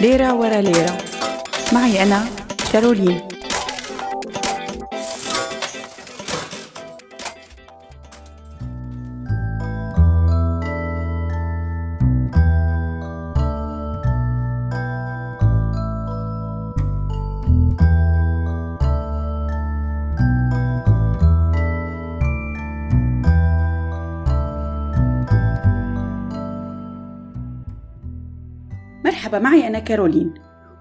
ليرة ورا ليرة. معي أنا كارولين. مرحبا معي أنا كارولين.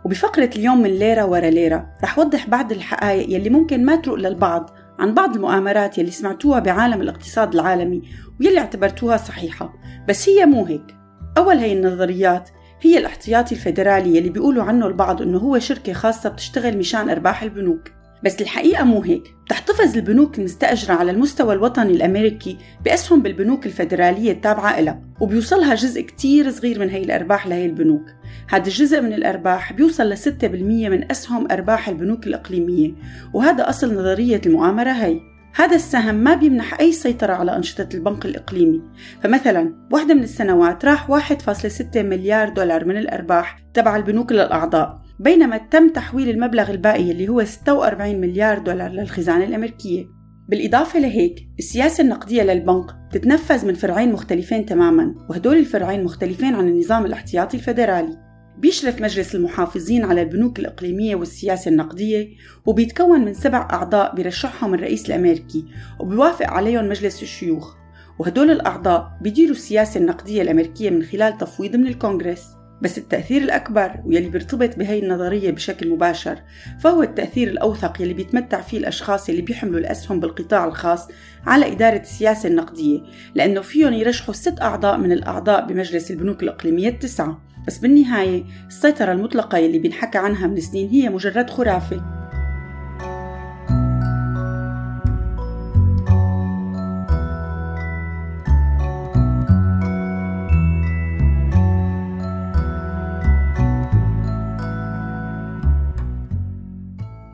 وبفقرة اليوم من ليرة ورا ليرة رح وضح بعض الحقائق يلي ممكن ما تروق للبعض عن بعض المؤامرات يلي سمعتوها بعالم الاقتصاد العالمي ويلي اعتبرتوها صحيحة. بس هي مو هيك. أول هي النظريات هي الاحتياطي الفيدرالي يلي بيقولوا عنه البعض إنه هو شركة خاصة بتشتغل مشان أرباح البنوك. بس الحقيقة مو هيك. تحتفظ البنوك المستأجرة على المستوى الوطني الأمريكي بأسهم بالبنوك الفيدرالية التابعة إلها وبيوصلها جزء كتير صغير من هي الأرباح لهي البنوك. هذا الجزء من الأرباح بيوصل ل 6% من أسهم أرباح البنوك الإقليمية وهذا أصل نظرية المؤامرة هي هذا السهم ما بيمنح أي سيطرة على أنشطة البنك الإقليمي. فمثلا واحدة من السنوات راح 1.6 مليار دولار من الأرباح تبع البنوك للأعضاء. بينما تم تحويل المبلغ الباقي اللي هو 46 مليار دولار للخزانة الأمريكية. بالإضافة لهيك السياسة النقدية للبنك تتنفذ من فرعين مختلفين تماما وهدول الفرعين مختلفين عن النظام الاحتياطي الفيدرالي. بيشرف مجلس المحافظين على البنوك الإقليمية والسياسة النقدية وبيتكون من سبع أعضاء بيرشحهم الرئيس الأمريكي وبيوافق عليهم مجلس الشيوخ. وهدول الأعضاء بيديروا السياسة النقدية الأمريكية من خلال تفويض من الكونغرس. بس التأثير الأكبر واللي بيرتبط بهي النظرية بشكل مباشر فهو التأثير الأوثق يلي بيتمتع فيه الأشخاص اللي بيحملوا الأسهم بالقطاع الخاص على إدارة السياسة النقدية لأنه فيهم يرشحوا ست أعضاء من الأعضاء بمجلس البنوك الإقليمية التسعة. بس بالنهاية السيطرة المطلقة يلي بينحكى عنها من سنين هي مجرد خرافة.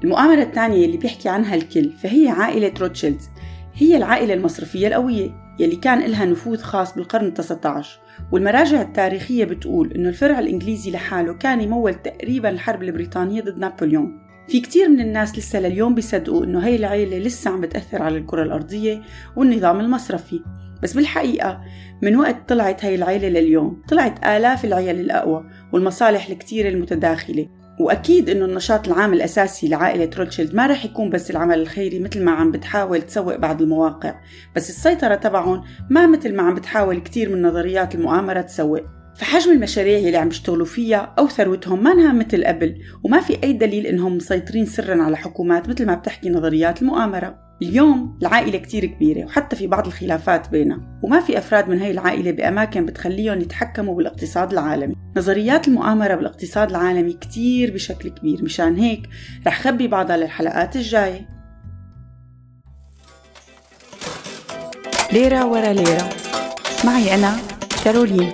المؤامرة الثانية اللي بيحكي عنها الكل فهي عائلة روتشيلدز. هي العائلة المصرفية القوية يلي كان لها نفوذ خاص بالقرن ال19 والمراجع التاريخية بتقول إنه الفرع الإنجليزي لحاله كان يمول تقريبا الحرب البريطانية ضد نابليون. في كتير من الناس لسه لليوم بيصدقوا إنه هي العيلة لسه عم بتأثر على الكرة الأرضية والنظام المصرفي. بس بالحقيقة من وقت طلعت هاي العيلة لليوم طلعت آلاف العيال الأقوى والمصالح الكتيرة المتداخلة. وأكيد إنه النشاط العام الأساسي لعائلة روتشيلد ما رح يكون بس العمل الخيري مثل ما عم بتحاول تسوق بعض المواقع بس السيطرة تبعهم ما مثل ما عم بتحاول كثير من نظريات المؤامرة تسوق. فحجم المشاريع اللي عم يشتغلوا فيها أو ثروتهم ما مثل قبل وما في أي دليل إنهم مسيطرين سرا على حكومات مثل ما بتحكي نظريات المؤامرة. اليوم العائلة كتير كبيرة وحتى في بعض الخلافات بينها وما في أفراد من هاي العائلة بأماكن بتخليهم يتحكموا بالاقتصاد العالمي. نظريات المؤامرة بالاقتصاد العالمي كتير بشكل كبير مشان هيك رح خبي بعضها للحلقات الجاية. ليرة ورا ليرة. معي أنا كارولين.